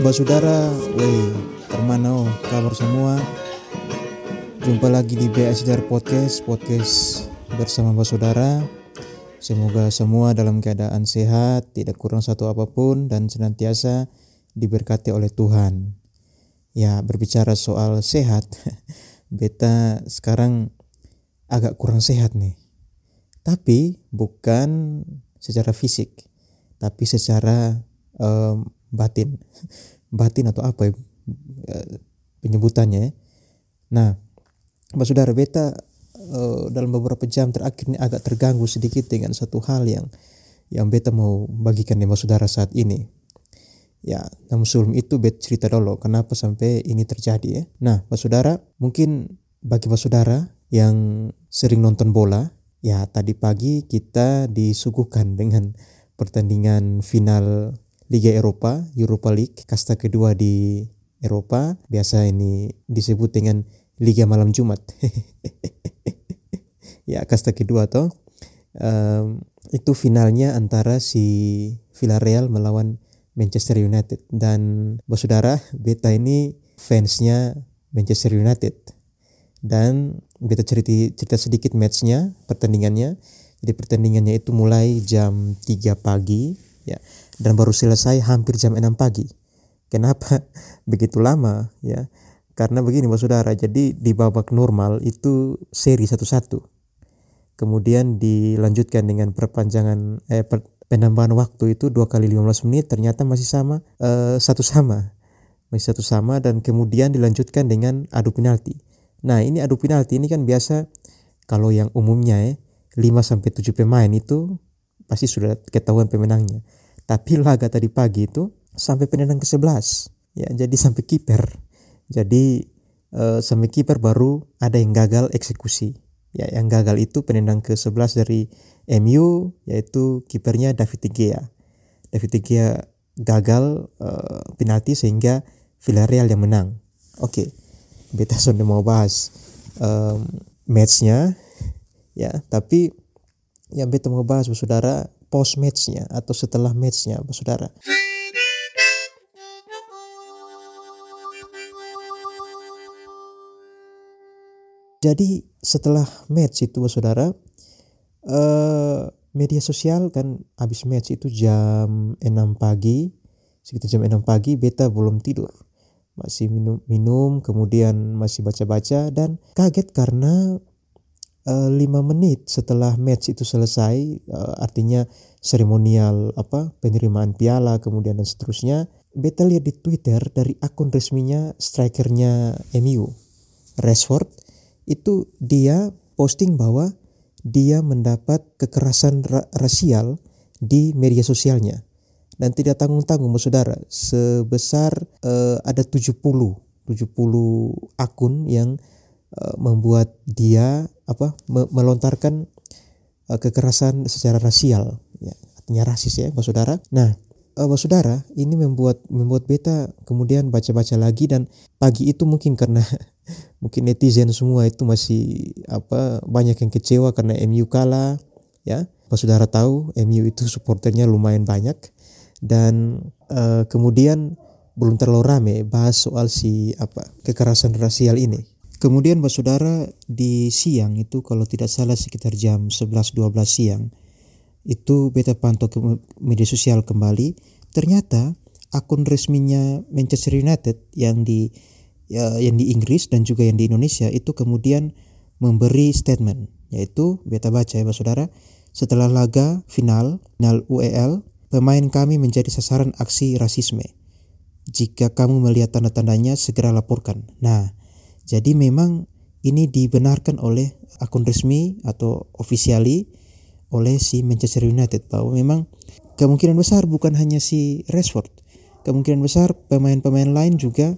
Mbak Saudara, weh, termana oh, kabar semua? Jumpa lagi di BSDR Podcast, podcast bersama Mbak Saudara. Semoga semua dalam keadaan sehat, tidak kurang satu apa pun, dan senantiasa diberkati oleh Tuhan. Ya, berbicara soal sehat, beta sekarang agak kurang sehat nih. Tapi bukan secara fisik, tapi secara um, batin batin atau apa ya eh, penyebutannya ya. Nah, Mbak Saudara Beta uh, dalam beberapa jam terakhir ini agak terganggu sedikit dengan satu hal yang yang Beta mau bagikan Mbak Saudara saat ini. Ya, namun sebelum itu Beta cerita dulu kenapa sampai ini terjadi ya. Nah, Mbak Saudara, mungkin bagi Mbak Saudara yang sering nonton bola, ya tadi pagi kita disuguhkan dengan pertandingan final Liga Eropa, Europa League, kasta kedua di Eropa. Biasa ini disebut dengan Liga Malam Jumat. ya, kasta kedua toh. Um, itu finalnya antara si Villarreal melawan Manchester United dan saudara beta ini fansnya Manchester United dan beta cerita cerita sedikit matchnya pertandingannya jadi pertandingannya itu mulai jam 3 pagi ya dan baru selesai hampir jam 6 pagi. Kenapa begitu lama ya? Karena begini Bapak Saudara, jadi di babak normal itu seri satu-satu. Kemudian dilanjutkan dengan perpanjangan eh, per, penambahan waktu itu dua kali 15 menit ternyata masih sama eh, satu sama. Masih satu sama dan kemudian dilanjutkan dengan adu penalti. Nah, ini adu penalti ini kan biasa kalau yang umumnya ya 5 sampai 7 pemain itu pasti sudah ketahuan pemenangnya. Tapi laga tadi pagi itu sampai penendang ke-11. Ya, jadi sampai kiper. Jadi uh, sampai kiper baru ada yang gagal eksekusi. Ya, yang gagal itu penendang ke-11 dari MU yaitu kipernya David Gea. David Gea gagal uh, penalti sehingga Villarreal yang menang. Oke. Okay. Beta sudah mau bahas um, matchnya ya, tapi yang beta mau bahas saudara post matchnya atau setelah matchnya saudara? Jadi setelah match itu saudara uh, media sosial kan habis match itu jam 6 pagi sekitar jam 6 pagi beta belum tidur. Masih minum minum kemudian masih baca-baca dan kaget karena uh, lima menit setelah match itu selesai uh, artinya seremonial apa penerimaan piala kemudian dan seterusnya beta lihat di Twitter dari akun resminya strikernya MU Rashford itu dia posting bahwa dia mendapat kekerasan ra rasial di media sosialnya. Dan tidak tanggung-tanggung saudara sebesar uh, ada 70 70 akun yang membuat dia apa me melontarkan uh, kekerasan secara rasial ya artinya rasis ya Bapak Saudara. Nah, uh, Bapak Saudara, ini membuat membuat beta kemudian baca-baca lagi dan pagi itu mungkin karena mungkin netizen semua itu masih apa banyak yang kecewa karena MU kalah ya. Bapak Saudara tahu MU itu supporternya lumayan banyak dan uh, kemudian belum terlalu rame bahas soal si apa kekerasan rasial ini Kemudian Mbak Saudara di siang itu kalau tidak salah sekitar jam 11-12 siang itu beta pantau ke media sosial kembali. Ternyata akun resminya Manchester United yang di ya, yang di Inggris dan juga yang di Indonesia itu kemudian memberi statement yaitu beta baca ya Mbak Saudara setelah laga final final UEL pemain kami menjadi sasaran aksi rasisme. Jika kamu melihat tanda-tandanya segera laporkan. Nah jadi memang ini dibenarkan oleh akun resmi atau officially oleh si Manchester United bahwa memang kemungkinan besar bukan hanya si Rashford, kemungkinan besar pemain-pemain lain juga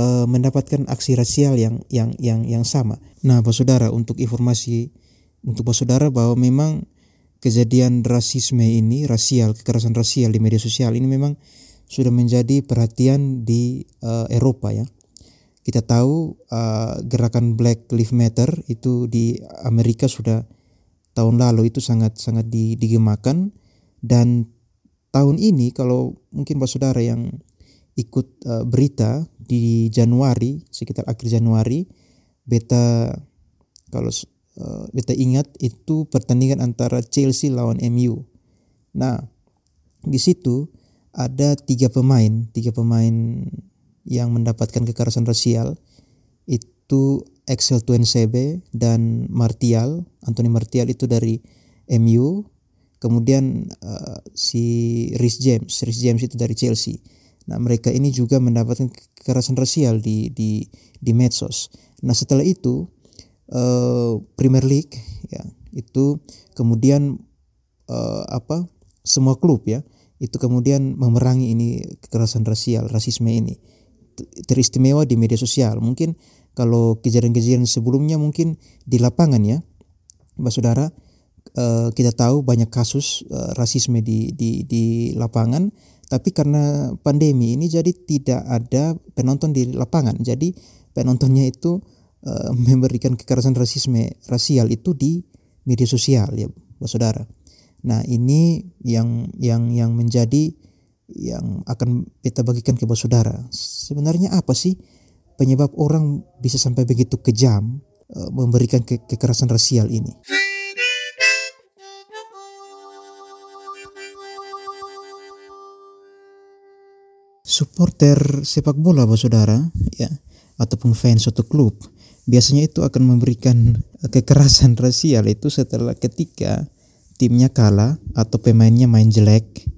uh, mendapatkan aksi rasial yang yang yang yang sama. Nah, Pak Saudara, untuk informasi untuk Pak Saudara bahwa memang kejadian rasisme ini, rasial, kekerasan rasial di media sosial ini memang sudah menjadi perhatian di uh, Eropa ya. Kita tahu uh, gerakan Black Lives Matter itu di Amerika sudah tahun lalu itu sangat sangat digemakan dan tahun ini kalau mungkin Pak Saudara yang ikut uh, berita di Januari sekitar akhir Januari beta kalau uh, beta ingat itu pertandingan antara Chelsea lawan MU. Nah di situ ada tiga pemain tiga pemain yang mendapatkan kekerasan rasial itu Excel Tuensebe dan Martial Anthony Martial itu dari MU kemudian uh, si Rhys James Rhys James itu dari Chelsea Nah, mereka ini juga mendapatkan kekerasan rasial di di di medsos. Nah, setelah itu uh, Premier League ya, itu kemudian uh, apa? semua klub ya, itu kemudian memerangi ini kekerasan rasial, rasisme ini. Teristimewa di media sosial. Mungkin kalau kejadian-kejadian sebelumnya mungkin di lapangan ya. Mbak Saudara, uh, kita tahu banyak kasus uh, rasisme di di di lapangan tapi karena pandemi ini jadi tidak ada penonton di lapangan. Jadi penontonnya itu uh, memberikan kekerasan rasisme rasial itu di media sosial ya, Bapak Saudara. Nah, ini yang yang yang menjadi yang akan kita bagikan ke Bapak Saudara. Sebenarnya apa sih penyebab orang bisa sampai begitu kejam uh, memberikan ke kekerasan rasial ini? supporter sepak bola Bapak Saudara ya ataupun fans suatu klub biasanya itu akan memberikan kekerasan rasial itu setelah ketika timnya kalah atau pemainnya main jelek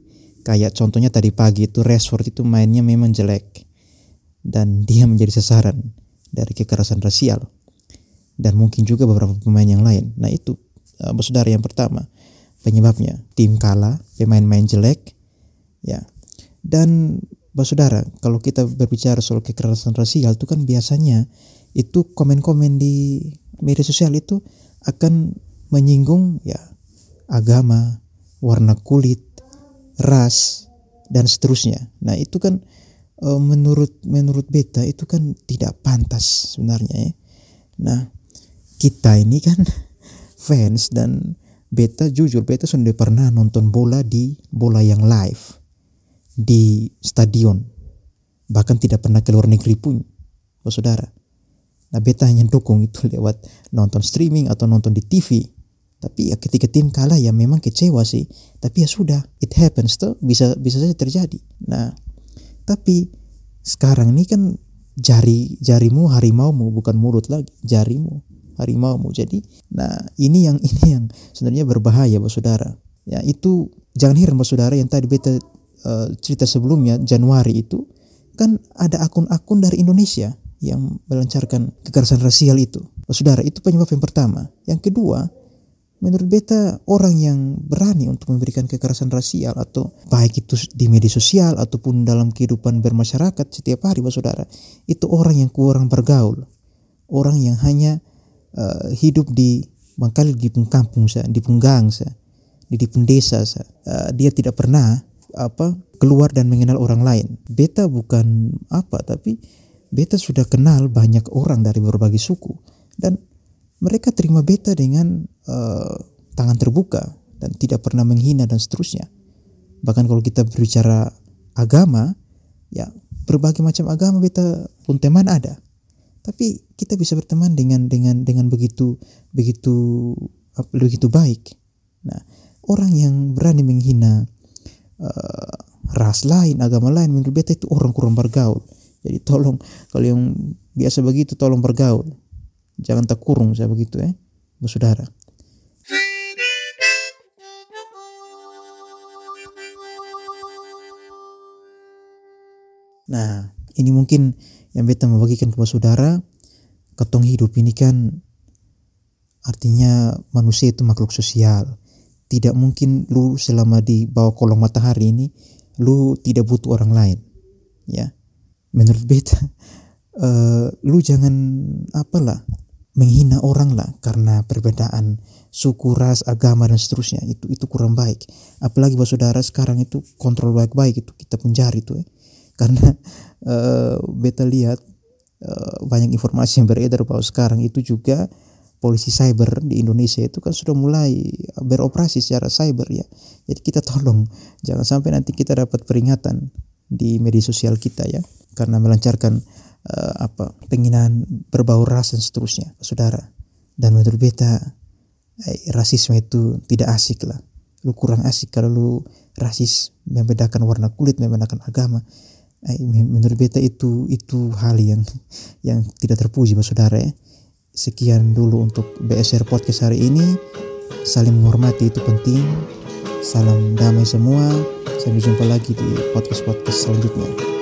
kayak contohnya tadi pagi itu Rashford itu mainnya memang jelek. Dan dia menjadi sasaran dari kekerasan rasial. Dan mungkin juga beberapa pemain yang lain. Nah itu uh, saudara yang pertama penyebabnya tim kalah pemain main jelek ya. Dan Saudara, kalau kita berbicara soal kekerasan rasial itu kan biasanya itu komen-komen di media sosial itu akan menyinggung ya agama, warna kulit, ras dan seterusnya. Nah, itu kan e, menurut menurut beta itu kan tidak pantas sebenarnya ya. Nah, kita ini kan fans dan beta jujur beta sudah pernah nonton bola di bola yang live di stadion bahkan tidak pernah ke luar negeri pun saudara nah beta hanya dukung itu lewat nonton streaming atau nonton di TV tapi ya ketika tim kalah ya memang kecewa sih tapi ya sudah it happens tuh bisa bisa saja terjadi nah tapi sekarang ini kan jari jarimu harimaumu bukan mulut lagi jarimu harimaumu jadi nah ini yang ini yang sebenarnya berbahaya bos saudara ya itu jangan heran bos saudara yang tadi beta uh, cerita sebelumnya Januari itu kan ada akun-akun dari Indonesia yang melancarkan kekerasan rasial itu. Saudara, itu penyebab yang pertama. Yang kedua, menurut beta orang yang berani untuk memberikan kekerasan rasial atau baik itu di media sosial ataupun dalam kehidupan bermasyarakat setiap hari, saudara, itu orang yang kurang bergaul, orang yang hanya uh, hidup di bangkali di kampung di punggang di, di desa uh, dia tidak pernah apa keluar dan mengenal orang lain. Beta bukan apa tapi beta sudah kenal banyak orang dari berbagai suku. Dan mereka terima beta dengan uh, tangan terbuka dan tidak pernah menghina dan seterusnya. Bahkan kalau kita berbicara agama, ya berbagai macam agama beta pun teman ada. Tapi kita bisa berteman dengan dengan dengan begitu begitu begitu baik. Nah, orang yang berani menghina uh, ras lain, agama lain menurut beta itu orang kurang bergaul. Jadi tolong kalau yang biasa begitu tolong bergaul. Jangan tak kurung saya begitu ya, eh, saudara. Nah, ini mungkin yang beta membagikan kepada saudara, ketong hidup ini kan artinya manusia itu makhluk sosial. Tidak mungkin lu selama di bawah kolong matahari ini lu tidak butuh orang lain ya. Menurut beta uh, lu jangan apalah menghina orang lah karena perbedaan suku ras agama dan seterusnya. Itu itu kurang baik. Apalagi buat saudara sekarang itu kontrol baik-baik itu kita penjari itu ya. Karena uh, beta lihat uh, banyak informasi yang beredar bahwa sekarang itu juga polisi cyber di Indonesia itu kan sudah mulai beroperasi secara cyber ya. Jadi kita tolong jangan sampai nanti kita dapat peringatan di media sosial kita ya. Karena melancarkan uh, apa penghinaan berbau ras dan seterusnya saudara. Dan menurut beta eh, rasisme itu tidak asik lah. Lu kurang asik kalau lu rasis membedakan warna kulit membedakan agama. Eh, menurut beta itu itu hal yang yang tidak terpuji saudara ya. Sekian dulu untuk BSR Podcast hari ini. Saling menghormati itu penting. Salam damai semua. Sampai jumpa lagi di podcast-podcast selanjutnya